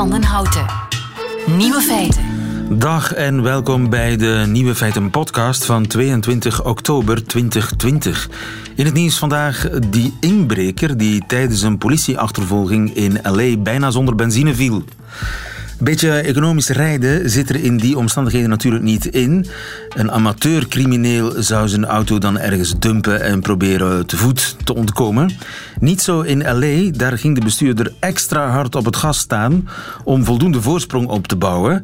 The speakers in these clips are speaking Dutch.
van den Houten. Nieuwe feiten. Dag en welkom bij de Nieuwe Feiten podcast van 22 oktober 2020. In het nieuws vandaag die inbreker die tijdens een politieachtervolging in LA bijna zonder benzine viel. Beetje economisch rijden zit er in die omstandigheden natuurlijk niet in. Een amateurcrimineel zou zijn auto dan ergens dumpen en proberen te voet te ontkomen. Niet zo in LA, daar ging de bestuurder extra hard op het gas staan om voldoende voorsprong op te bouwen.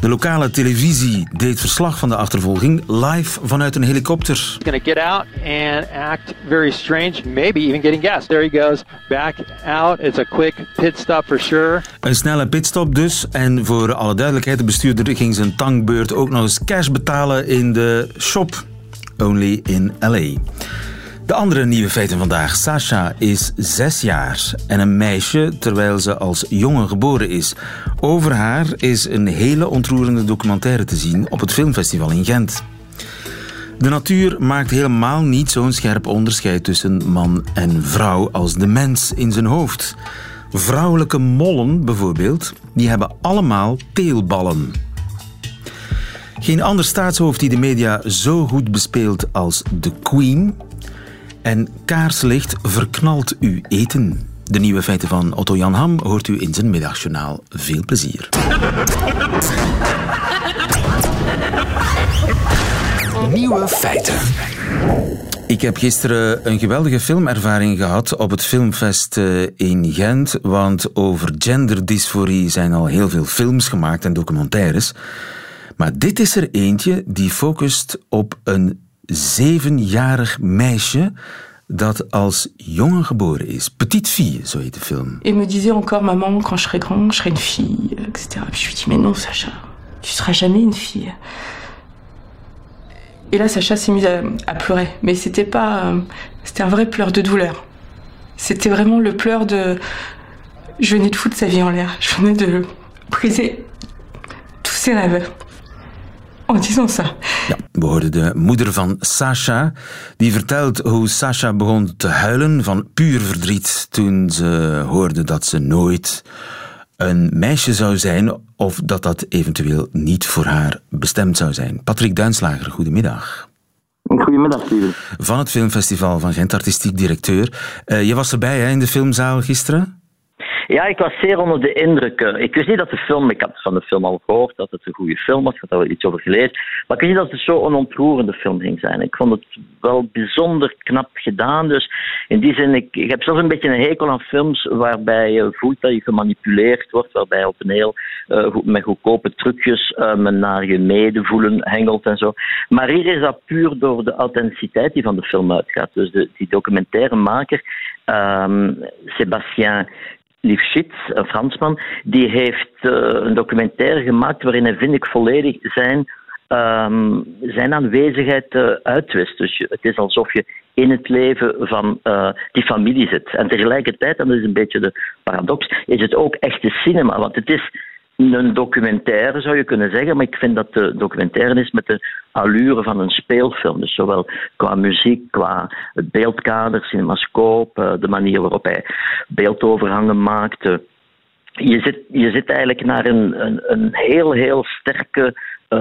De lokale televisie deed verslag van de achtervolging live vanuit een helikopter. Gonna get out and act very strange, maybe even getting gas. There he goes, back out. It's a quick pit stop for sure. Een snelle pitstop dus. En voor alle duidelijkheid, de bestuurder ging zijn tankbeurt ook nog eens cash betalen in de shop. Only in LA. De andere nieuwe feiten vandaag. Sasha is zes jaar en een meisje terwijl ze als jongen geboren is. Over haar is een hele ontroerende documentaire te zien op het filmfestival in Gent. De natuur maakt helemaal niet zo'n scherp onderscheid tussen man en vrouw als de mens in zijn hoofd. Vrouwelijke mollen bijvoorbeeld, die hebben allemaal teelballen. Geen ander staatshoofd die de media zo goed bespeelt als de Queen. En kaarslicht verknalt uw eten. De nieuwe feiten van Otto Jan Ham hoort u in zijn middagjournaal. Veel plezier. Nieuwe feiten. Ik heb gisteren een geweldige filmervaring gehad op het Filmfest eh, in Gent. Want over genderdysforie zijn al heel veel films gemaakt en documentaires. Maar dit is er eentje die focust op een zevenjarig meisje dat als jongen geboren is. Petite fille, zo heet de film. Et me disait encore, maman, quand je serai grand, je serai une fille, etc. Je lui dis, mais non, Sacha, tu seras jamais une fille. Et là, Sacha s'est mise à, à pleurer. Mais c'était pas. euh, C'était un vrai pleur de douleur. C'était vraiment le pleur de. Je venais de foutre sa vie en l'air. Je venais de briser tous ses rêves. En disant ça. Ja, we hoorden de moeder van Sasha. Die vertelt hoe Sasha begon te huilen van puur verdriet toen ze hoorde dat ze nooit een meisje zou zijn of dat dat eventueel niet voor haar bestemd zou zijn. Patrick Duinslager, goedemiddag. Goedemiddag, Steven. Van het Filmfestival van Gent, artistiek directeur. Eh, je was erbij hè, in de filmzaal gisteren? Ja, ik was zeer onder de indruk. Eh, Ik wist niet dat de film, ik had van de film al gehoord dat het een goede film was, ik had er wel iets over gelezen, maar ik wist niet dat het zo'n ontroerende film ging zijn. Ik vond het wel bijzonder knap gedaan, dus in die zin, ik, heb zelfs een beetje een hekel aan films waarbij je voelt dat je gemanipuleerd wordt, waarbij op een heel, eh, met goedkope trucjes eh, men naar je medevoelen hengelt en zo. Maar hier is dat puur door de authenticiteit die van de film uitgaat. Dus de, die documentairemaker, ehm Sébastien Lifshitz, een Fransman, die heeft eh, een documentaire gemaakt waarin hij, vind ik, volledig zijn, ehm, zijn aanwezigheid eh, uitwist. Dus je- het is alsof je in het leven van eh, die familie zit. En tegelijkertijd, en dat is een beetje de paradox, is het ook echte cinema. Want het is een documentaire, zou je kunnen zeggen, maar ik vind dat de documentaire is met de allure van een speelfilm. Dus zowel qua muziek, qua het beeldkader, cinemascoop, eh, de manier waarop hij beeldoverhangen maakt. eh. Je zit, je zit eigenlijk naar een, een, een heel, heel sterke, eh,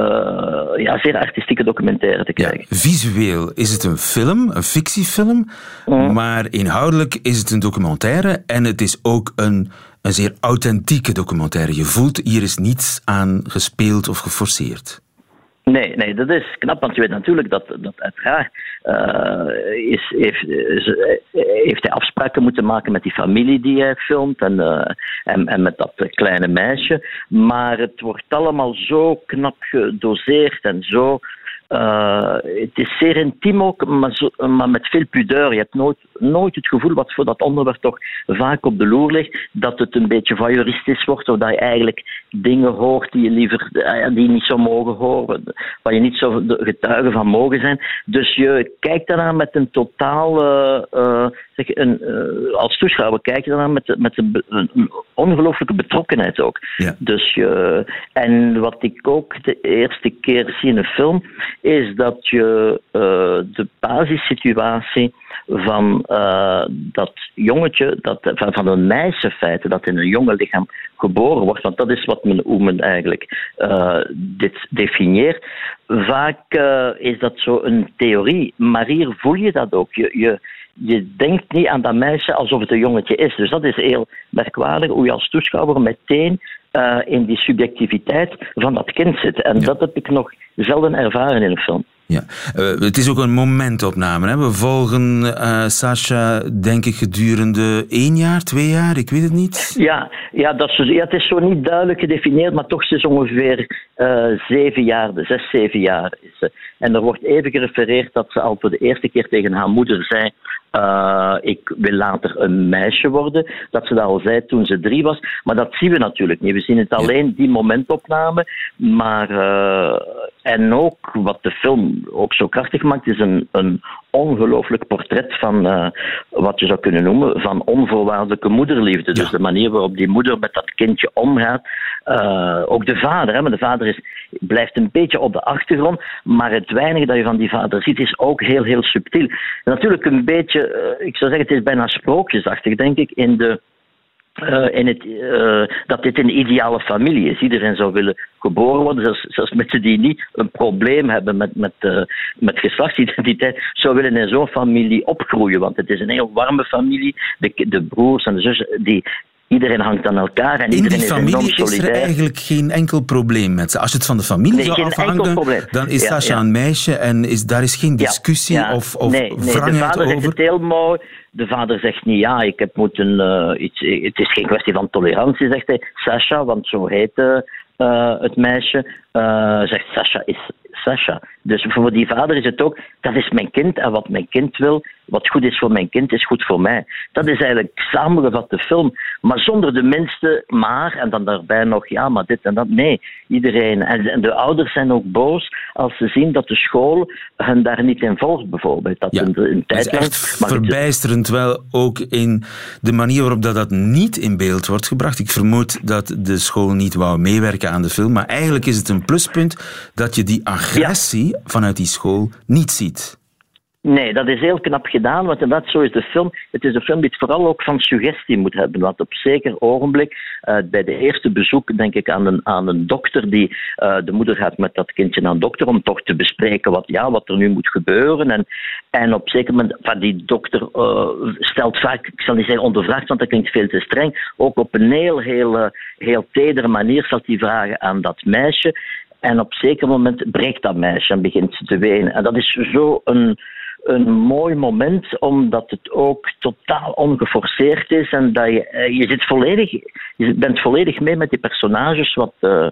ja, zeer artistieke documentaire te kijken. Visueel is het een film, een fictiefilm, maar inhoudelijk is het een documentaire en het is ook een, een zeer authentieke documentaire. Je voelt, hier is niets aan gespeeld of geforceerd. Nee, nee, dat is knap, want je weet natuurlijk dat, dat uiteraard eh, is, heeft, eh, heeft hij afspraken moeten maken met die familie die hij filmt en, eh, en, en met dat kleine meisje. Maar het wordt allemaal zo knap gedoseerd en zo. Eh, het is zeer intiem ook, maar, zo, maar met veel pudeur. Je hebt nooit, nooit het gevoel, wat voor dat onderwerp toch vaak op de loer ligt, dat het een beetje voyeuristisch wordt, of dat je eigenlijk dingen hoort die je liever eh, die je niet zou mogen horen, waar je niet zo getuige van mogen zijn. Dus je kijkt daarnaar met een totaal, eh, zeg, een, als toeschouwer kijk je met, met een, ongelooflijke betrokkenheid ook. Ja. Dus je, en wat ik ook de eerste keer zie in een film, is dat je de basissituatie van dat jongetje, dat, van, van een meisje feiten, dat in een jonge lichaam geboren wordt, want dat is wat men, hoe men eigenlijk dit definieert. Vaak is dat zo een theorie, maar hier voel je dat ook. Je, je, je denkt niet aan dat meisje alsof het een jongetje is. Dus dat is heel merkwaardig, hoe je als toeschouwer meteen uh, in die subjectiviteit van dat kind zit. En dat heb ik nog zelden ervaren in een film. Ja, uh, het is ook een momentopname. Hè? We volgen uh, Sasha, denk ik, gedurende één jaar, twee jaar, ik weet het niet. Ja, ja, dat is, ja het is zo niet duidelijk gedefinieerd, maar toch is het ongeveer uh, zeven jaar, de zes, zeven jaar is ze. En er wordt even gerefereerd dat ze al voor de eerste keer tegen haar moeder zei uh, ik wil later een meisje worden. Dat ze dat al zei toen ze drie was. Maar dat zien we natuurlijk niet. We zien het alleen die momentopname. Maar, uh, en ook wat de film ook zo krachtig maakt, is een, een ongelooflijk portret van uh, wat je zou kunnen noemen van onvoorwaardelijke moederliefde. Dus de manier waarop die moeder met dat kindje omgaat. ook de vader, hè, maar de vader is, blijft een beetje op de achtergrond. Maar het weinige dat je van die vader ziet is ook heel, heel subtiel. Natuurlijk een beetje eh, ik zou zeggen, het is bijna sprookjesachtig, denk ik, in de. Uh, in het, uh, dat dit een ideale familie is. Iedereen zou willen geboren worden, zelfs, mensen die niet een probleem hebben met, met, uh, met geslachtsidentiteit, zou willen in zo'n familie opgroeien. Want het is een heel warme familie. De, de broers en de zussen die Iedereen hangt aan elkaar en in iedereen die familie is, is er eigenlijk geen enkel probleem met ze. Als je het van de familie nee, zou afhangen, dan is ja, Sasha ja. een meisje en is, daar is geen discussie ja, of, of nee, nee, de vader over. zegt het heel mooi. De vader zegt niet, ja, ik heb moeten, uh, iets, het is geen kwestie van tolerantie, zegt hij. Sasha, want zo heet uh, het meisje, uh, zegt Sasha is Sasha. Dus voor die vader is het ook, dat is mijn kind en wat mijn kind wil, wat goed is voor mijn kind, is goed voor mij. Dat is eigenlijk samengevat de film, maar zonder de minste maar, en dan daarbij nog, ja, maar dit en dat. Nee, iedereen. En de ouders zijn ook boos als ze zien dat de school hen daar niet in volgt, bijvoorbeeld. Dat ja, een, een tijd lang, echt verbijsterend wel ook in de manier waarop dat, dat niet in beeld wordt gebracht. Ik vermoed dat de school niet wou meewerken aan de film, maar eigenlijk is het een pluspunt dat je die agressie ja. vanuit die school niet ziet. Nee, dat is heel knap gedaan, want inderdaad, zo is de film. Het is een film die het vooral ook van suggestie moet hebben. Want op zeker ogenblik, uh, bij de eerste bezoek, denk ik aan een, aan een dokter, die uh, de moeder gaat met dat kindje naar een dokter om toch te bespreken wat, ja, wat er nu moet gebeuren. En, en op zeker moment, van die dokter uh, stelt vaak, ik zal niet zeggen ondervraagd, want dat klinkt veel te streng, ook op een heel, heel, heel tedere manier stelt hij vragen aan dat meisje. En op zeker moment breekt dat meisje en begint te wenen. En dat is zo een een mooi moment, omdat het ook totaal ongeforceerd is en dat je, je zit volledig, je bent volledig mee met die personages, wat, uh,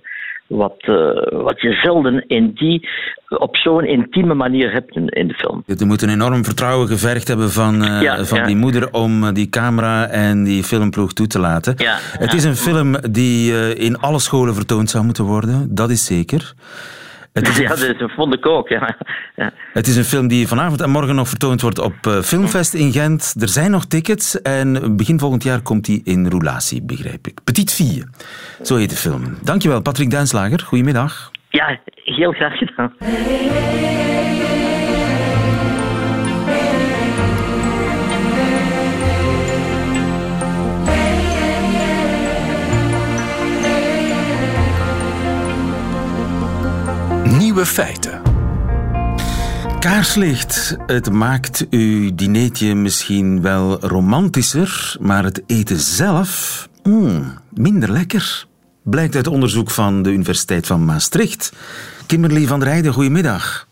wat, uh, wat je zelden in die, op zo'n intieme manier hebt in, in, de film. Je moet een enorm vertrouwen gevergd hebben van, uh, ja, van ja. die moeder om die camera en die filmploeg toe te laten. Ja, het is een film die in alle scholen vertoond zou moeten worden, dat is zeker. Het is, ja, dat vond ik ook. Ja. ja. Het is een film die vanavond en morgen nog vertoond wordt op uh, Filmfest in Gent. Er zijn nog tickets en begin volgend jaar komt die in roulatie, begrijp ik. Petit Fille, zo heet de film. Dankjewel, Patrick Duinslager. Goedemiddag. Ja, heel graag gedaan. Nieuwe feiten. Kaarslicht. Het maakt uw dineetje misschien wel romantischer, maar het eten zelf mm, minder lekker. Blijkt uit onderzoek van de Universiteit van Maastricht. Kimberly van der Heijden, goedemiddag.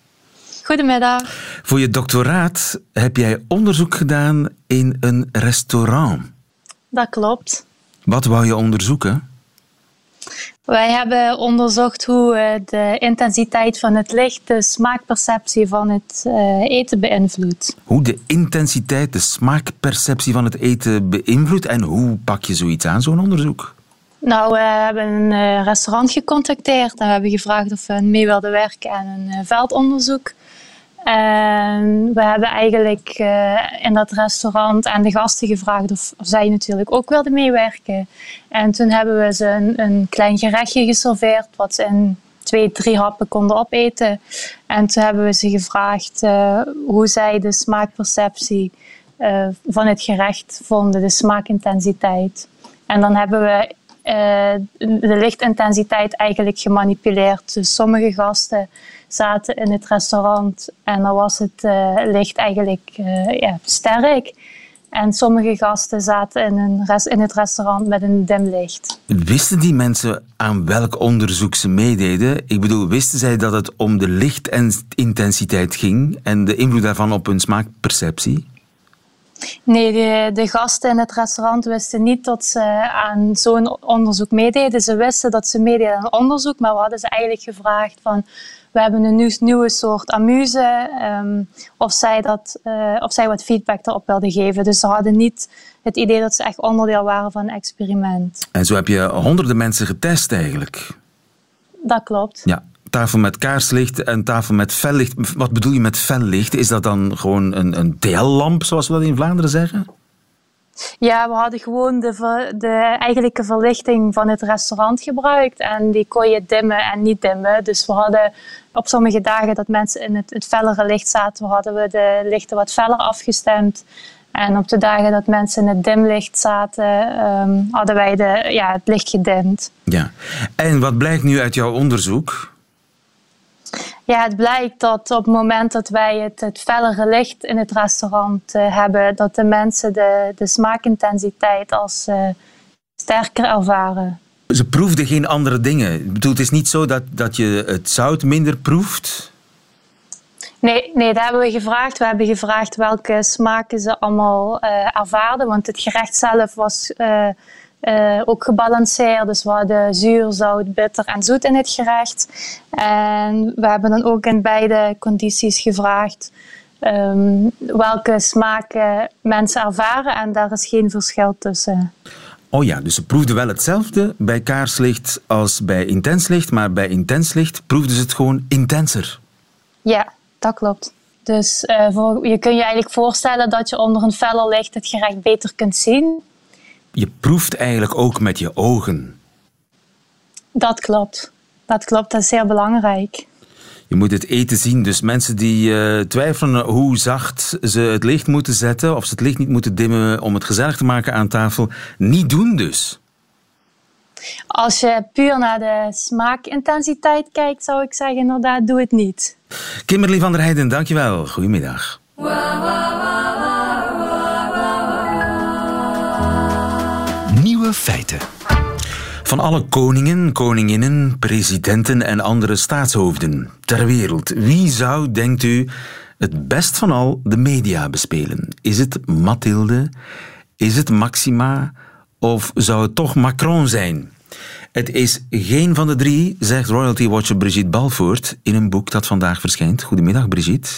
Goedemiddag. Voor je doctoraat heb jij onderzoek gedaan in een restaurant. Dat klopt. Wat wou je onderzoeken? Wij hebben onderzocht hoe de intensiteit van het licht de smaakperceptie van het eten beïnvloedt. Hoe de intensiteit de smaakperceptie van het eten beïnvloedt en hoe pak je zoiets aan, zo'n onderzoek? Nou, we hebben een restaurant gecontacteerd en we hebben gevraagd of we mee wilden werken aan een veldonderzoek. En we hebben eigenlijk uh, in dat restaurant aan de gasten gevraagd of, zij natuurlijk ook wilden meewerken. En toen hebben we ze een, een klein gerechtje geserveerd wat ze in twee, drie happen konden opeten. En toen hebben we ze gevraagd hoe zij de smaakperceptie van het gerecht vonden, de smaakintensiteit. En dan hebben we de lichtintensiteit eigenlijk gemanipuleerd. Dus sommige gasten zaten in het restaurant en dan was het licht eigenlijk ja, sterk. En sommige gasten zaten in, een in het restaurant met een dimlicht. Wisten die mensen aan welk onderzoek ze meededen? Ik bedoel, wisten zij dat het om de lichtintensiteit ging en de invloed daarvan op hun smaakperceptie? Nee, de, de, gasten in het restaurant wisten niet dat ze aan zo'n onderzoek meededen. Ze wisten dat ze meededen aan onderzoek, maar we hadden ze eigenlijk gevraagd van we hebben een nieuwe soort amuse. Um, of, zij dat, uh, of zij wat feedback erop wilden geven. Dus ze hadden niet het idee dat ze echt onderdeel waren van een experiment. En zo heb je honderden mensen getest eigenlijk. Dat klopt. Ja, tafel met kaarslicht en tafel met fellicht. Wat bedoel je met fellicht? Is dat dan gewoon een, een TL-lamp, zoals we dat in Vlaanderen zeggen? Ja, we hadden gewoon de, de eigenlijke verlichting van het restaurant gebruikt. En die kon je dimmen en niet dimmen. Dus we hadden op sommige dagen dat mensen in het, het fellere licht zaten, hadden we de lichten wat feller afgestemd. En op de dagen dat mensen in het dimlicht zaten, um, hadden wij de, ja, het licht gedimd. Ja. En wat blijkt nu uit jouw onderzoek? Ja, het blijkt dat op het moment dat wij het, het fellere licht in het restaurant uh, hebben, dat de mensen de, de smaakintensiteit als uh, sterker ervaren. Ze proefden geen andere dingen. Ik bedoel, het is niet zo dat, dat je het zout minder proeft? Nee, nee, dat hebben we gevraagd. We hebben gevraagd welke smaken ze allemaal uh, ervaarden. Want het gerecht zelf was uh, ook gebalanceerd. Dus we hadden zuur, zout, bitter en zoet in het gerecht. En we hebben dan ook in beide condities gevraagd um, welke smaken mensen ervaren. En daar is geen verschil tussen. Oh ja, dus ze proefden wel hetzelfde bij kaarslicht als bij intens licht, maar bij intens licht proefden ze het gewoon intenser. Ja, dat klopt. Dus uh, voor, je kunt je eigenlijk voorstellen dat je onder een feller licht het gerecht beter kunt zien je proeft eigenlijk ook met je ogen. Dat klopt. Dat klopt, dat is heel belangrijk. Je moet het eten zien. Dus mensen die uh, twijfelen hoe zacht ze het licht moeten zetten, of ze het licht niet moeten dimmen om het gezellig te maken aan tafel, niet doen dus. Als je puur naar de smaakintensiteit kijkt, zou ik zeggen inderdaad, doe het niet. Kimberly van der Heijden, dankjewel. Goedemiddag. Feiten. Van alle koningen, koninginnen, presidenten en andere staatshoofden ter wereld, wie zou, denkt u, het best van al de media bespelen? Is het Mathilde? Is het Maxima? Of zou het toch Macron zijn? Het is geen van de drie, zegt royalty watcher Brigitte Balvoort in een boek dat vandaag verschijnt. Goedemiddag, Brigitte.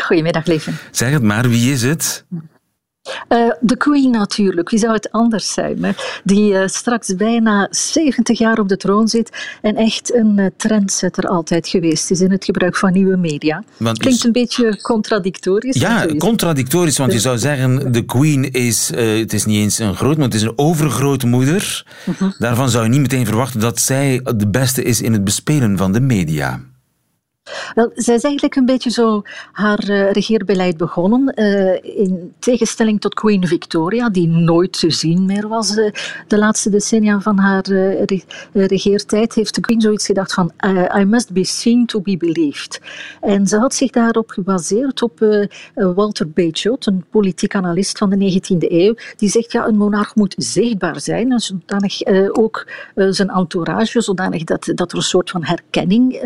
Goedemiddag, Leven. Zeg het maar, wie is het? Uh, de Queen natuurlijk, wie zou het anders zijn? Hè? Die uh, straks bijna 70 jaar op de troon zit en echt een uh, trendsetter altijd geweest is in het gebruik van nieuwe media. Want Klinkt een beetje contradictorisch. Ja, contradictorisch, want je zou zeggen, de Queen is, het is niet eens een groot, maar het is een overgrootmoeder. -huh. Daarvan zou je niet meteen verwachten dat zij de beste is in het bespelen van de media. Wel, zij is eigenlijk een beetje zo haar uh, regeerbeleid begonnen. Uh, in tegenstelling tot Queen Victoria, die nooit te zien meer was uh, de laatste decennia van haar re regeertijd, heeft de Queen zoiets gedacht van I must be seen to be believed. En ze had zich daarop gebaseerd op Walter Bagehot, een politiek analist van de 19e eeuw, die zegt ja, een monarch moet zichtbaar zijn, zodanig ook zijn entourage, zodanig dat, dat er een soort van herkenning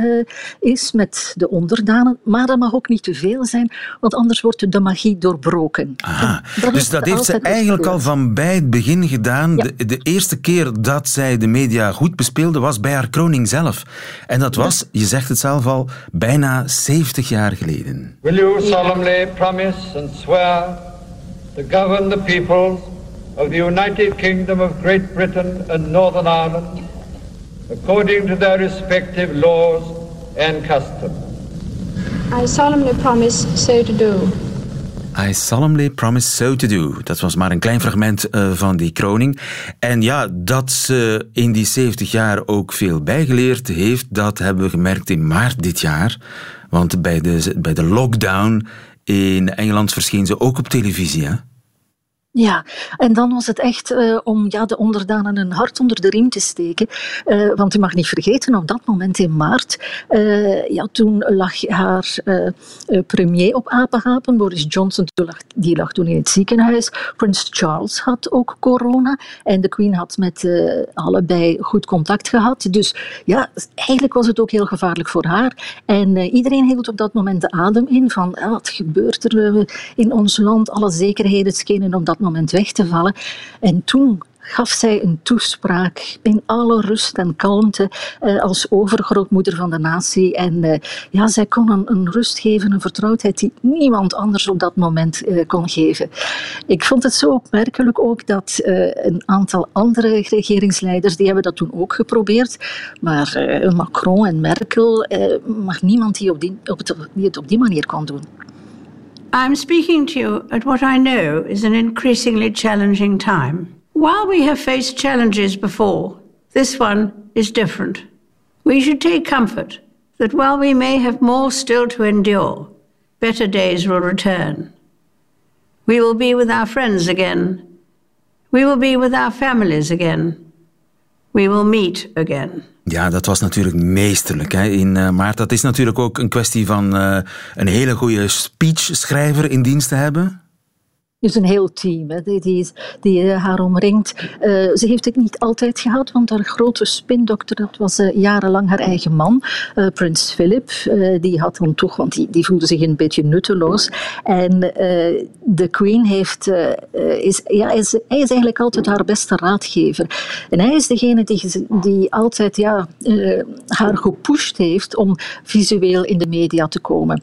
is met de onderdanen, maar dat mag ook niet te veel zijn, want anders wordt de magie doorbroken. Aha. Dat dus dat heeft ze eigenlijk al van bij het begin gedaan. Ja. De, de, eerste keer dat zij de media goed bespeelde was bij haar kroning zelf. En dat was, ja. je zegt het zelf al, bijna 70 jaar geleden. Will you solemnly promise and swear to govern the peoples of the United Kingdom of Great Britain and Northern Ireland according to their respective laws and custom. I solemnly promise so to do. I solemnly promise so to do. Dat was maar een klein fragment uh, van die kroning. En ja, dat ze in die 70 jaar ook veel bijgeleerd heeft, dat hebben we gemerkt in maart dit jaar. Want bij de, bij de lockdown in Engeland verscheen ze ook op televisie. Hè? Ja, en dan was het echt uh, om ja, de onderdanen een hart onder de riem te steken. Uh, want u mag niet vergeten, op dat moment in maart, uh, ja, toen lag haar premier op apenhapen. Boris Johnson lag, die lag toen in het ziekenhuis. Prins Charles had ook corona. En de Queen had met allebei goed contact gehad. Dus ja, eigenlijk was het ook heel gevaarlijk voor haar. En iedereen hield op dat moment de adem in van wat gebeurt er in ons land? Alle zekerheden schenen om dat moment weg te vallen. En toen gaf zij een toespraak in alle rust en kalmte eh, als overgrootmoeder van de natie. En eh, ja, zij kon een, een, rust geven, een vertrouwdheid die niemand anders op dat moment eh, kon geven. Ik vond het zo opmerkelijk ook dat eh, een aantal andere regeringsleiders, die hebben dat toen ook geprobeerd. Maar eh, Macron en Merkel, eh, maar niemand die, op die, op die het op die manier kon doen. I'm speaking to you at what I know is an increasingly challenging time. While we have faced challenges before, this one is different. We should take comfort that while we may have more still to endure, better days will return. We will be with our friends again. We will be with our families again. We will meet again. Ja, dat was natuurlijk meesterlijk hè, in uh, maart. Dat is natuurlijk ook een kwestie van uh, een hele goede speechschrijver in dienst te hebben. Dus een heel team hè, die, die, uh, haar omringt. Uh, ze heeft het niet altijd gehad, want haar grote spindokter, dat was uh, jarenlang haar eigen man, prins Philip. die had dan toch, want die, die voelde zich een beetje nutteloos. En de queen heeft, is, ja, is, hij is eigenlijk altijd haar beste raadgever. En hij is degene die, die altijd ja, haar gepusht heeft om visueel in de media te komen.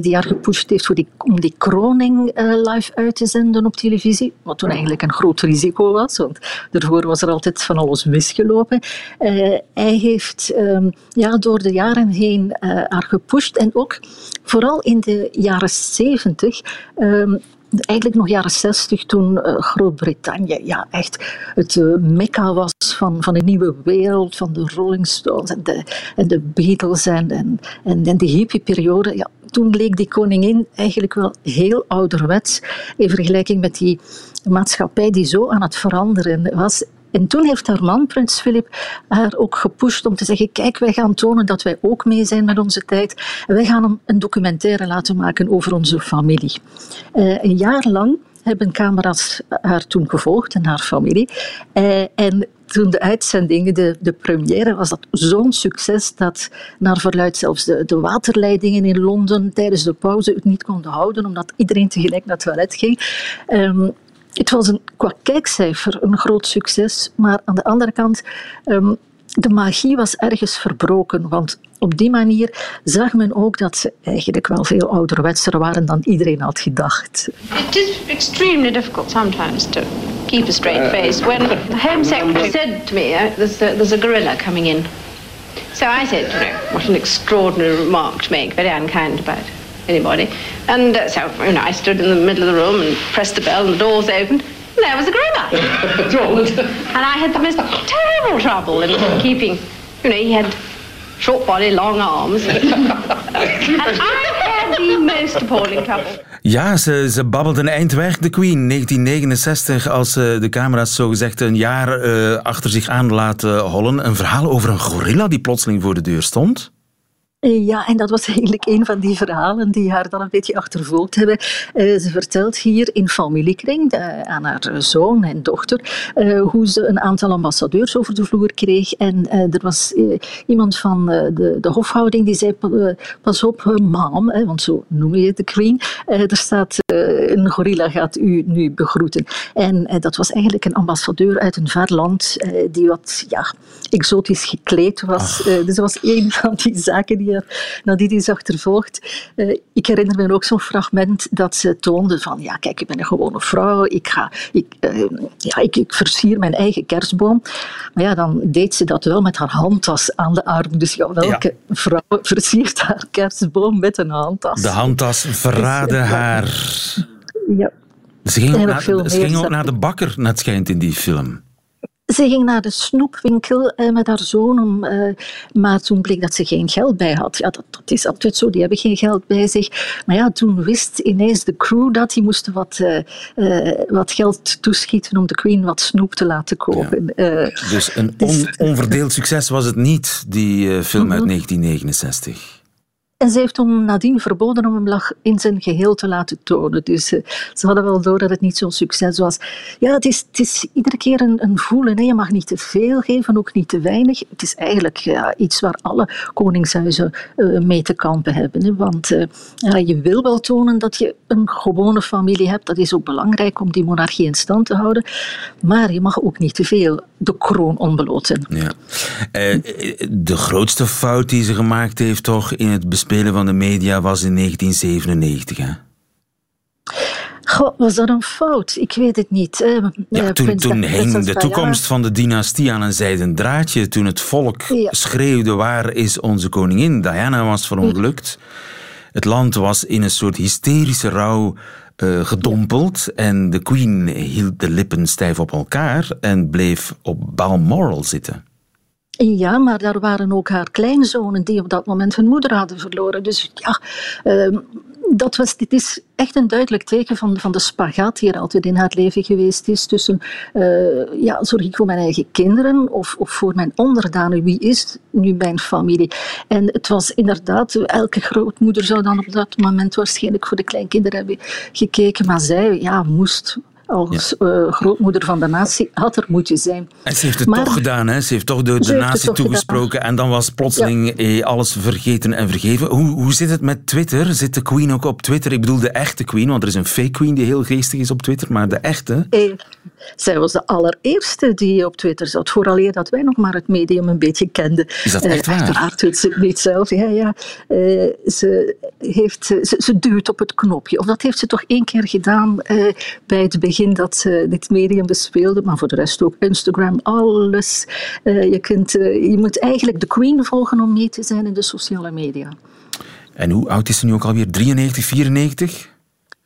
die haar gepusht heeft voor die, om die kroning live uit te zenden op televisie, wat toen eigenlijk een groot risico was, want daarvoor was er altijd van alles misgelopen. Uh, hij heeft um, ja, door de jaren heen uh, haar gepusht en ook vooral in de jaren zeventig um, eigenlijk nog jaren zestig, toen uh, Groot-Brittannië ja, echt het uh, mekka was van, van een nieuwe wereld, van de Rolling Stones en de, en de Beatles en, en, en, en de hippie-periode. Ja, toen leek die koningin eigenlijk wel heel ouderwets in vergelijking met die maatschappij die zo aan het veranderen was. En toen heeft haar man, prins Philip, haar ook gepusht om te zeggen: Kijk, wij gaan tonen dat wij ook mee zijn met onze tijd. Wij gaan een documentaire laten maken over onze familie. Uh, een jaar lang hebben camera's haar toen gevolgd en haar familie. Uh, en toen de uitzendingen, de, de première, was dat zo'n succes dat naar verluid zelfs de, de waterleidingen in Londen tijdens de pauze het niet konden houden, omdat iedereen tegelijk naar het toilet ging. Um, het was een, qua kijkcijfer een groot succes, maar aan de andere kant, um, de magie was ergens verbroken. Want op die manier zag men ook dat ze eigenlijk wel veel ouderwetser waren dan iedereen had gedacht. It is extremely difficult sometimes to keep a straight face. When the Home Secretary said to me, uh, there's, a, there's a gorilla coming in. So I said, you know, what an extraordinary remark to make, very unkind about anybody. And uh, so, you know, I stood in the middle of the room and pressed the bell and the doors opened. And there was a gorilla. and I had the most terrible trouble in keeping, you know, he had short body, long arms. and I had the most appalling trouble. Ja, ze, ze babbelt een eind weg, de Queen. 1969, als ze de camera's zogezegd een jaar uh, achter zich aan laten hollen. Een verhaal over een gorilla die plotseling voor de deur stond. Ja, en dat was eigenlijk een van die verhalen die haar dan een beetje achtervolgd hebben. Uh, ze vertelt hier in familiekring uh, aan haar zoon en dochter uh, hoe ze een aantal ambassadeurs over de vloer kreeg. En er was iemand van de, de hofhouding die zei, pas op, mam, hè, want zo noem je de queen. er staat, een gorilla gaat u nu begroeten. En dat was eigenlijk een ambassadeur uit een ver land die wat ja, exotisch gekleed was. dus dat was een van die zaken die naar die is achtervolgd. Uh, ik herinner me ook zo'n fragment dat ze toonde van, ja kijk, ik ben een gewone vrouw, ik, ga, ik, uh, ja, ik, ik versier mijn eigen kerstboom. Maar ja, dan deed ze dat wel met haar handtas aan de arm. Dus ja, welke ja. vrouw versiert haar kerstboom met een handtas? De handtas verraadde haar. Ja. Ze ging, ook naar, ze ging ook naar de bakker, net schijnt in die film. Ze ging naar de snoepwinkel eh, met haar zoon, om, eh, maar toen bleek dat ze geen geld bij had. Ja, dat, dat, is altijd zo, die hebben geen geld bij zich. Maar ja, toen wist ineens de crew dat die moesten wat, uh, wat geld toeschieten om de queen wat snoep te laten kopen. dus een on, onverdeeld succes was het niet, die film uit 1969. En ze heeft toen nadien verboden om hem lag in zijn geheel te laten tonen. Dus uh, ze hadden wel door dat het niet zo'n succes was. Ja, het is, het is iedere keer een, voelen. Hè. Je mag niet te veel geven, ook niet te weinig. Het is eigenlijk ja, iets waar alle koningshuizen uh, mee te kampen hebben. Hè. Want uh, ja, je wil wel tonen dat je een gewone familie hebt. Dat is ook belangrijk om die monarchie in stand te houden. Maar je mag ook niet te veel de kroon onbeloten. Ja. de grootste fout die ze gemaakt heeft toch in het bespelen van de media was in 1997. Hè? Goh, was dat een fout? Ik weet het niet. ja, toen, toen hing de toekomst van de dynastie aan een zijden draadje. Toen het volk schreeuwde: waar is onze koningin? Diana was verongelukt. Het land was in een soort hysterische rouw uh, gedompeld. En de queen hield de lippen stijf op elkaar en bleef op Balmoral zitten. Ja, maar daar waren ook haar kleinzonen die op dat moment hun moeder hadden verloren. Dus ja, uh, dat was, dit is echt een duidelijk teken van, van de spagaat die er altijd in haar leven geweest is. Tussen, uh, ja, zorg ik voor mijn eigen kinderen of, of voor mijn onderdanen? Wie is nu mijn familie? En het was inderdaad, elke grootmoeder zou dan op dat moment waarschijnlijk voor de kleinkinderen hebben gekeken. Maar zij ja, moest als eh, grootmoeder van de natie had er moeten zijn. En ze heeft het toch gedaan, hè? Ze heeft toch de, de natie toegesproken en dan was plotseling eh, alles vergeten en vergeven. Hoe, hoe zit het met Twitter? Zit de queen ook op Twitter? Ik bedoel de echte queen, want er is een fake queen die heel geestig is op Twitter, maar de echte... Eh, zij was de allereerste die op Twitter zat, vooraleer dat wij nog maar het medium een beetje kenden. Is dat echt waar? Uiteraard doet ze het niet zelf. Ja, ja. ze, heeft, ze, ze duwt op het knopje. Of dat heeft ze toch één keer gedaan bij het begin begin dat ze dit medium bespeelde, maar voor de rest ook Instagram, alles. Uh, je, kunt, uh, je moet eigenlijk de queen volgen om mee te zijn in de sociale media. En hoe oud is ze nu ook alweer? 93, 94?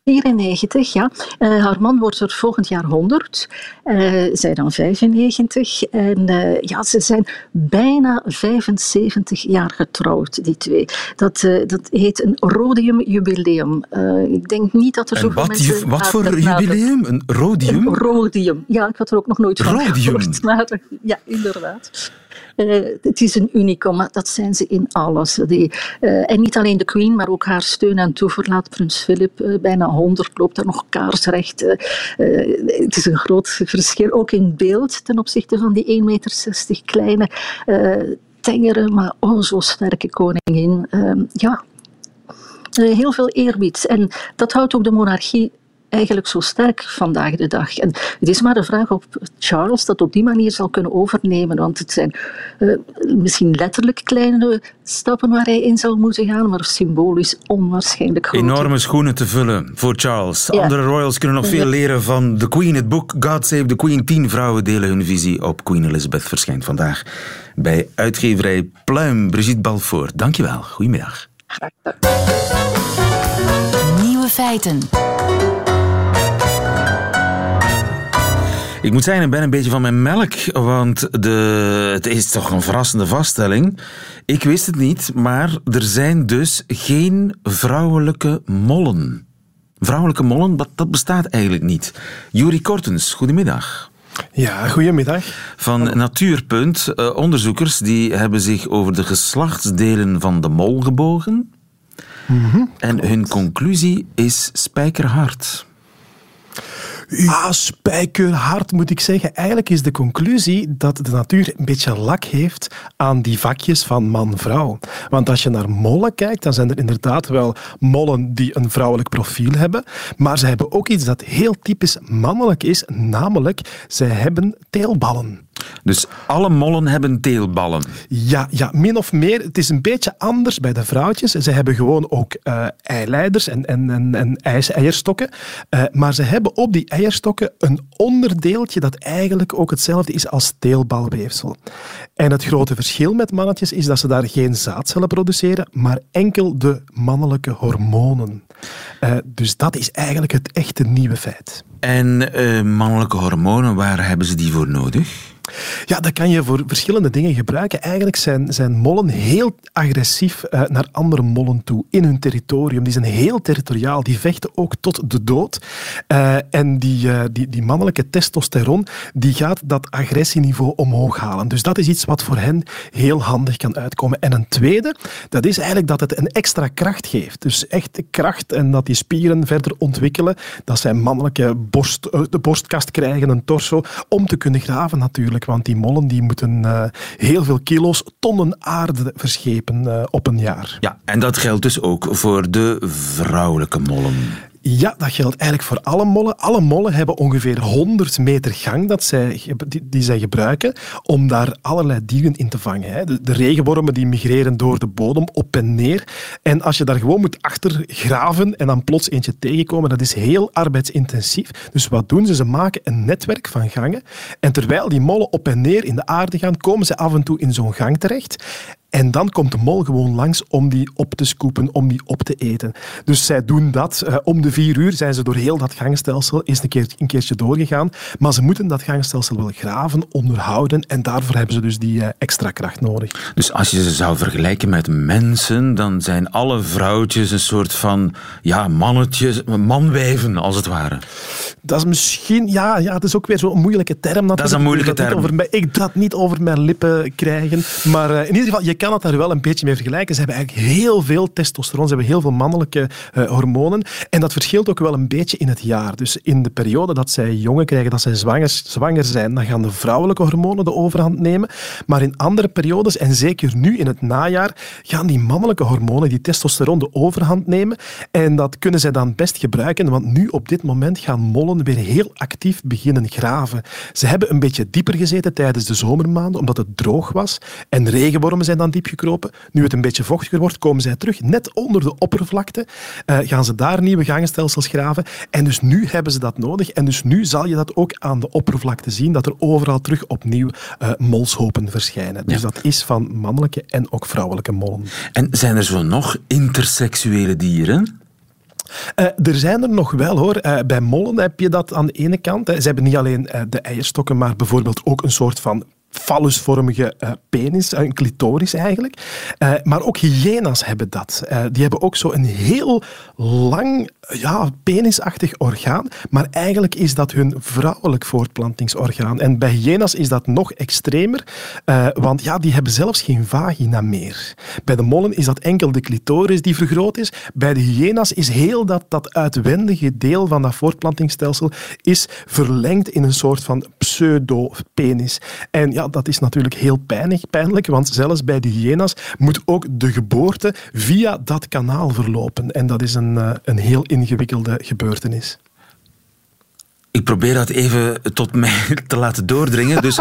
94, ja. Uh, haar man wordt er volgend jaar 100. Uh, zij dan 95. En uh, ja, ze zijn bijna 75 jaar getrouwd, die twee. Dat, dat heet een rodium-jubileum. ik denk niet dat er zoveel wat, mensen... Wat voor jubileum? Een rodium? Een rodium. Ja, ik had er ook nog nooit van gehoord. Maar, ja, inderdaad. Uh, het is een unicum, dat zijn ze in alles. Die, uh, en niet alleen de Queen, maar ook haar steun en toeverlaat, prins Philip, uh, bijna 100, loopt daar nog kaarsrecht. het is een groot verschil, ook in beeld ten opzichte van die 1,60 meter kleine, tengere, maar oh zo sterke koningin. ja, heel veel eerbied. En dat houdt ook de monarchie eigenlijk zo sterk vandaag de dag. En het is maar de vraag of Charles dat op die manier zal kunnen overnemen, want het zijn uh, misschien letterlijk kleine stappen waar hij in zal moeten gaan, maar symbolisch onwaarschijnlijk groot. Enorme schoenen te vullen voor Charles. Andere royals kunnen nog veel leren van The Queen. Het boek God Save the Queen. Tien vrouwen delen hun visie op Queen Elizabeth verschijnt vandaag bij uitgeverij Pluim. Brigitte Balfour, dankjewel. Goedemiddag. Graag gedaan. Nieuwe feiten. Ik moet zeggen, ik ben een beetje van mijn melk, want de, het is toch een verrassende vaststelling. Ik wist het niet, maar er zijn dus geen vrouwelijke mollen. Vrouwelijke mollen, dat, dat bestaat eigenlijk niet. Juri Kortens, goedemiddag. Ja, goedemiddag. Van Natuurpunt, uh, onderzoekers die hebben zich over de geslachtsdelen van de mol gebogen. Mm -hmm. En hun conclusie is spijkerhard. Ah, spijkerhard moet ik zeggen. Eigenlijk is de conclusie dat de natuur een beetje lak heeft aan die vakjes van man-vrouw. Want als je naar mollen kijkt, dan zijn er inderdaad wel mollen die een vrouwelijk profiel hebben. Maar ze hebben ook iets dat heel typisch mannelijk is, namelijk zij hebben teelballen. Dus alle mollen hebben teelballen? Ja, ja, min of meer. Het is een beetje anders bij de vrouwtjes. Ze hebben gewoon ook uh, eileiders en, en, en, en eierstokken. Uh, maar ze hebben op die eierstokken een onderdeeltje dat eigenlijk ook hetzelfde is als teelbalweefsel. En het grote verschil met mannetjes is dat ze daar geen zaadcellen produceren, maar enkel de mannelijke hormonen. Uh, dus dat is eigenlijk het echte nieuwe feit. En mannelijke hormonen, waar hebben ze die voor nodig? Ja, dat kan je voor verschillende dingen gebruiken. Eigenlijk zijn, zijn mollen heel agressief uh, naar andere mollen toe in hun territorium. Die zijn heel territoriaal. Die vechten ook tot de dood. Uh, en die, uh, die, die mannelijke testosteron die gaat dat agressieniveau omhoog halen. Dus dat is iets wat voor hen heel handig kan uitkomen. En een tweede, dat is eigenlijk dat het een extra kracht geeft. Dus echt kracht en dat die spieren verder ontwikkelen. Dat zijn mannelijke borst, de borstkast krijgen, een torso, om te kunnen graven natuurlijk. Want die mollen die moeten uh, heel veel kilo's, tonnen aarde verschepen uh, op een jaar. Ja, en dat geldt dus ook voor de vrouwelijke mollen. Ja, dat geldt eigenlijk voor alle mollen. Alle mollen hebben ongeveer 100 meter gang dat zij, die, zij gebruiken om daar allerlei dieren in te vangen. De, de, regenwormen die migreren door de bodem op en neer. En als je daar gewoon moet achter graven en dan plots eentje tegenkomen, dat is heel arbeidsintensief. Dus wat doen ze? Ze maken een netwerk van gangen. En terwijl die mollen op en neer in de aarde gaan, komen ze af en toe in zo'n gang terecht. En dan komt de mol gewoon langs om die op te scoepen, om die op te eten. Dus zij doen dat. Uh, om de vier uur zijn ze door heel dat gangstelsel eens een, keer, een keertje doorgegaan. Maar ze moeten dat gangstelsel wel graven, onderhouden. En daarvoor hebben ze dus die uh, extra kracht nodig. Dus als je ze zou vergelijken met mensen, dan zijn alle vrouwtjes een soort van ja, mannetjes, manwijven als het ware. Dat is misschien, ja, ja, dat is ook weer zo'n moeilijke term. Natuurlijk. Dat is een moeilijke term. Over, ik dat niet over mijn lippen krijgen. Maar uh, in ieder geval, je kan het daar wel een beetje mee vergelijken. Ze hebben eigenlijk heel veel testosteron, ze hebben heel veel mannelijke uh, hormonen. En dat verschilt ook wel een beetje in het jaar. Dus in de periode dat zij jongen krijgen, dat zij zwanger, zwanger zijn, dan gaan de vrouwelijke hormonen de overhand nemen. Maar in andere periodes, en zeker nu in het najaar, gaan die mannelijke hormonen, die testosteron, de overhand nemen. En dat kunnen zij dan best gebruiken, want nu op dit moment gaan mollen weer heel actief beginnen graven. Ze hebben een beetje dieper gezeten tijdens de zomermaanden, omdat het droog was. En regenwormen zijn dan diep gekropen. Nu het een beetje vochtiger wordt, komen zij terug. Net onder de oppervlakte uh, gaan ze daar nieuwe gangenstelsels graven. En dus nu hebben ze dat nodig. En dus nu zal je dat ook aan de oppervlakte zien, dat er overal terug opnieuw uh, molshopen verschijnen. Dus ja. dat is van mannelijke en ook vrouwelijke mollen. En zijn er zo nog interseksuele dieren? Uh, er zijn er nog wel hoor. Uh, bij mollen heb je dat aan de ene kant. Hè. Ze hebben niet alleen uh, de eierstokken, maar bijvoorbeeld ook een soort van fallusvormige uh, penis, een clitoris eigenlijk. Uh, maar ook hyena's hebben dat. Die hebben ook zo een heel lang, ja, penisachtig orgaan, maar eigenlijk is dat hun vrouwelijk voortplantingsorgaan. En bij hyena's is dat nog extremer, want ja, die hebben zelfs geen vagina meer. Bij de mollen is dat enkel de clitoris die vergroot is. Bij de hyena's is heel dat, dat uitwendige deel van dat voortplantingsstelsel is verlengd in een soort van pseudo-penis. En ja, dat is natuurlijk heel pijnlijk, pijnlijk, want zelfs bij de hyena's moet ook de geboorte via dat kanaal verlopen. En dat is een, eh, een heel ingewikkelde gebeurtenis. Ik probeer dat even tot mij te laten doordringen. Dus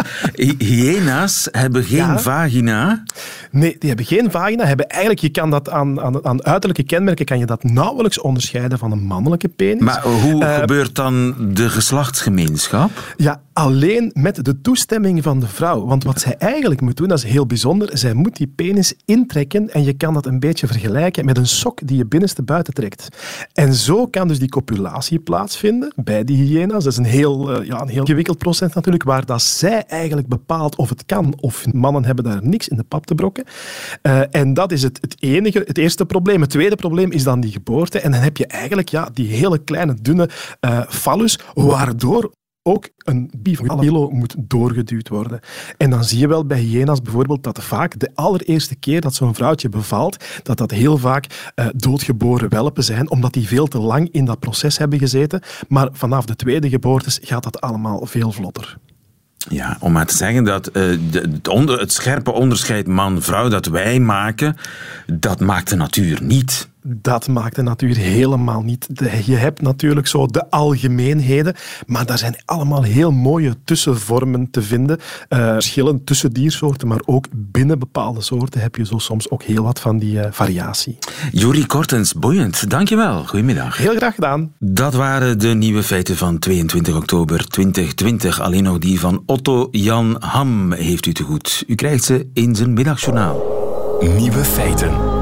hyena's hebben geen ja. vagina. Nee, die hebben geen vagina. Hebben eigenlijk, je kan dat aan, aan, aan uiterlijke kenmerken kan je dat nauwelijks onderscheiden van een mannelijke penis. Maar hoe uh, gebeurt dan de geslachtsgemeenschap? Ja, alleen met de toestemming van de vrouw. Want wat zij eigenlijk moet doen, dat is heel bijzonder. Zij moet die penis intrekken en je kan dat een beetje vergelijken met een sok die je binnenste buiten trekt. En zo kan dus die copulatie plaatsvinden bij die hyena's. Dat is een heel, uh, ja, een heel gewikkeld proces natuurlijk, waar dat zij eigenlijk bepaalt of het kan of mannen hebben daar niks in de pap te brokken. Uh, en dat is het, het enige, het eerste probleem. Het tweede probleem is dan die geboorte. En dan heb je eigenlijk ja, die hele kleine, dunne uh, fallus, waardoor ook een bifilo moet doorgeduwd worden. En dan zie je wel bij hyena's bijvoorbeeld dat vaak de allereerste keer dat zo'n vrouwtje bevalt, dat dat heel vaak uh, doodgeboren welpen zijn, omdat die veel te lang in dat proces hebben gezeten. Maar vanaf de tweede geboortes gaat dat allemaal veel vlotter. Ja, om maar te zeggen dat uh, de, het, onder, het scherpe onderscheid man-vrouw dat wij maken, dat maakt de natuur niet. Dat maakt de natuur helemaal niet. Je hebt natuurlijk zo de algemeenheden, maar daar zijn allemaal heel mooie tussenvormen te vinden. Uh, verschillen tussen diersoorten, maar ook binnen bepaalde soorten heb je zo soms ook heel wat van die uh, variatie. Juri Kortens, boeiend. Dankjewel. Goedemiddag. Heel graag gedaan. Dat waren de nieuwe feiten van 22 oktober 2020. Alleen nog die van Otto Jan Ham heeft u te goed. U krijgt ze in zijn middagjournaal. Nieuwe feiten.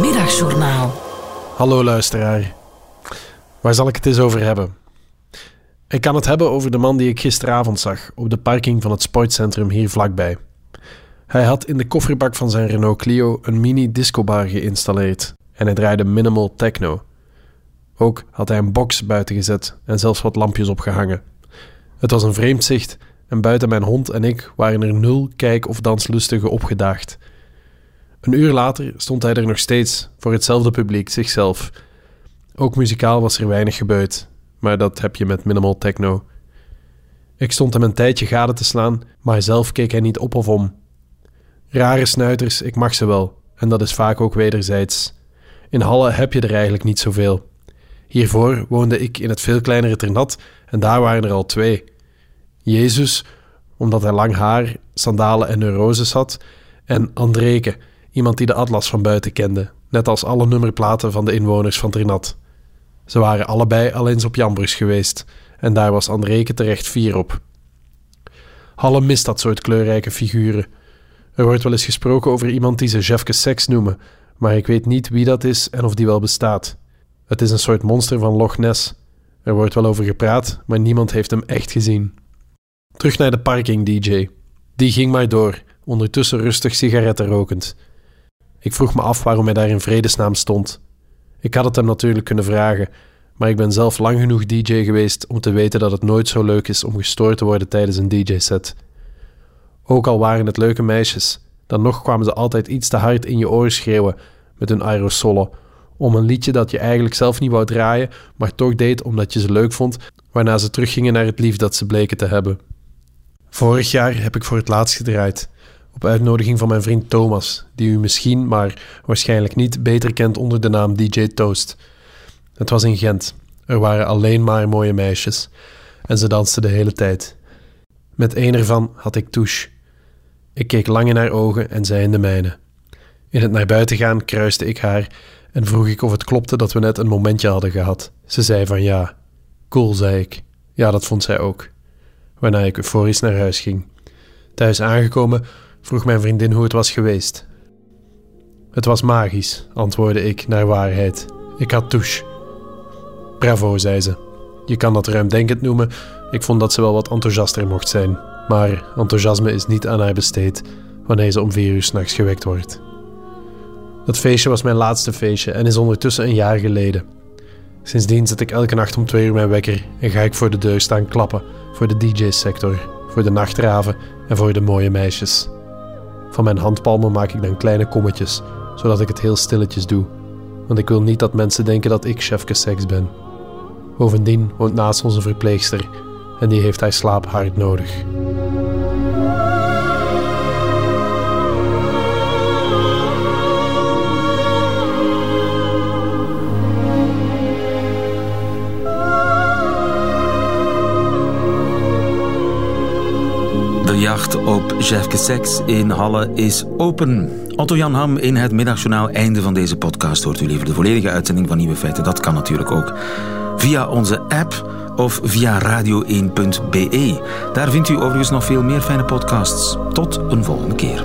Middagjournaal. Hallo luisteraar. Waar zal ik het eens over hebben? Ik kan het hebben over de man die ik gisteravond zag op de parking van het sportcentrum hier vlakbij. Hij had in de kofferbak van zijn Renault Clio een mini discobar geïnstalleerd en hij draaide minimal techno. Ook had hij een box buiten gezet en zelfs wat lampjes opgehangen. Het was een vreemd zicht en buiten mijn hond en ik waren er nul kijk- of danslustigen opgedaagd. Een uur later stond hij er nog steeds voor hetzelfde publiek, zichzelf. Ook muzikaal was er weinig gebeurd, maar dat heb je met minimal techno. Ik stond hem een tijdje gade te slaan, maar zelf keek hij niet op of om. Rare snuiters, ik mag ze wel, en dat is vaak ook wederzijds. In Halle heb je er eigenlijk niet zoveel. Hiervoor woonde ik in het veel kleinere Ternat en daar waren er al twee. Jezus, omdat hij lang haar, sandalen en neuroses had, en Andreke, iemand die de atlas van buiten kende, net als alle nummerplaten van de inwoners van Ternat. Ze waren allebei al eens op Jambers geweest, en daar was Andreke terecht fier op. Halle mist dat soort kleurrijke figuren. Er wordt wel eens gesproken over iemand die ze Jefke Seks noemen, maar ik weet niet wie dat is en of die wel bestaat. Het is een soort monster van Loch Ness. Er wordt wel over gepraat, maar niemand heeft hem echt gezien. Terug naar de parking-DJ. Die ging maar door, ondertussen rustig sigaretten rokend. Ik vroeg me af waarom hij daar in vredesnaam stond. Ik had het hem natuurlijk kunnen vragen, maar ik ben zelf lang genoeg DJ geweest om te weten dat het nooit zo leuk is om gestoord te worden tijdens een DJ-set. Ook al waren het leuke meisjes, dan nog kwamen ze altijd iets te hard in je oren schreeuwen met hun aerosollen om een liedje dat je eigenlijk zelf niet wou draaien, maar toch deed omdat je ze leuk vond, waarna ze teruggingen naar het lief dat ze bleken te hebben. Vorig jaar heb ik voor het laatst gedraaid, op uitnodiging van mijn vriend Thomas, die u misschien, maar waarschijnlijk niet, beter kent onder de naam DJ Toast. Het was in Gent. Er waren alleen maar mooie meisjes en ze dansten de hele tijd. Met een ervan had ik touche. Ik keek lang in haar ogen en zij in de mijne. In het naar buiten gaan kruiste ik haar en vroeg ik of het klopte dat we net een momentje hadden gehad. Ze zei van ja. Cool, zei ik. Ja, dat vond zij ook. Waarna ik euforisch naar huis ging. Thuis aangekomen vroeg mijn vriendin hoe het was geweest. Het was magisch, antwoordde ik naar waarheid. Ik had touche. Bravo, zei ze. Je kan dat ruimdenkend noemen. Ik vond dat ze wel wat enthousiaster mocht zijn. Maar enthousiasme is niet aan haar besteed wanneer ze om vier uur s'nachts gewekt wordt. Dat feestje was mijn laatste feestje en is ondertussen een jaar geleden. Sindsdien zet ik elke nacht om twee uur mijn wekker en ga ik voor de deur staan klappen voor de DJ-sector, voor de nachtraven en voor de mooie meisjes. Van mijn handpalmen maak ik dan kleine kommetjes, zodat ik het heel stilletjes doe, want ik wil niet dat mensen denken dat ik chefke seks ben. Bovendien woont naast ons een verpleegster en die heeft haar slaap hard nodig. Jacht op Jefke Seks in Halle is open. Otto Jan Ham in het middagjournaal. Einde van deze podcast. Hoort u liever de volledige uitzending van Nieuwe Feiten? Dat kan natuurlijk ook via onze app of via radio1.be. Daar vindt u overigens nog veel meer fijne podcasts. Tot een volgende keer.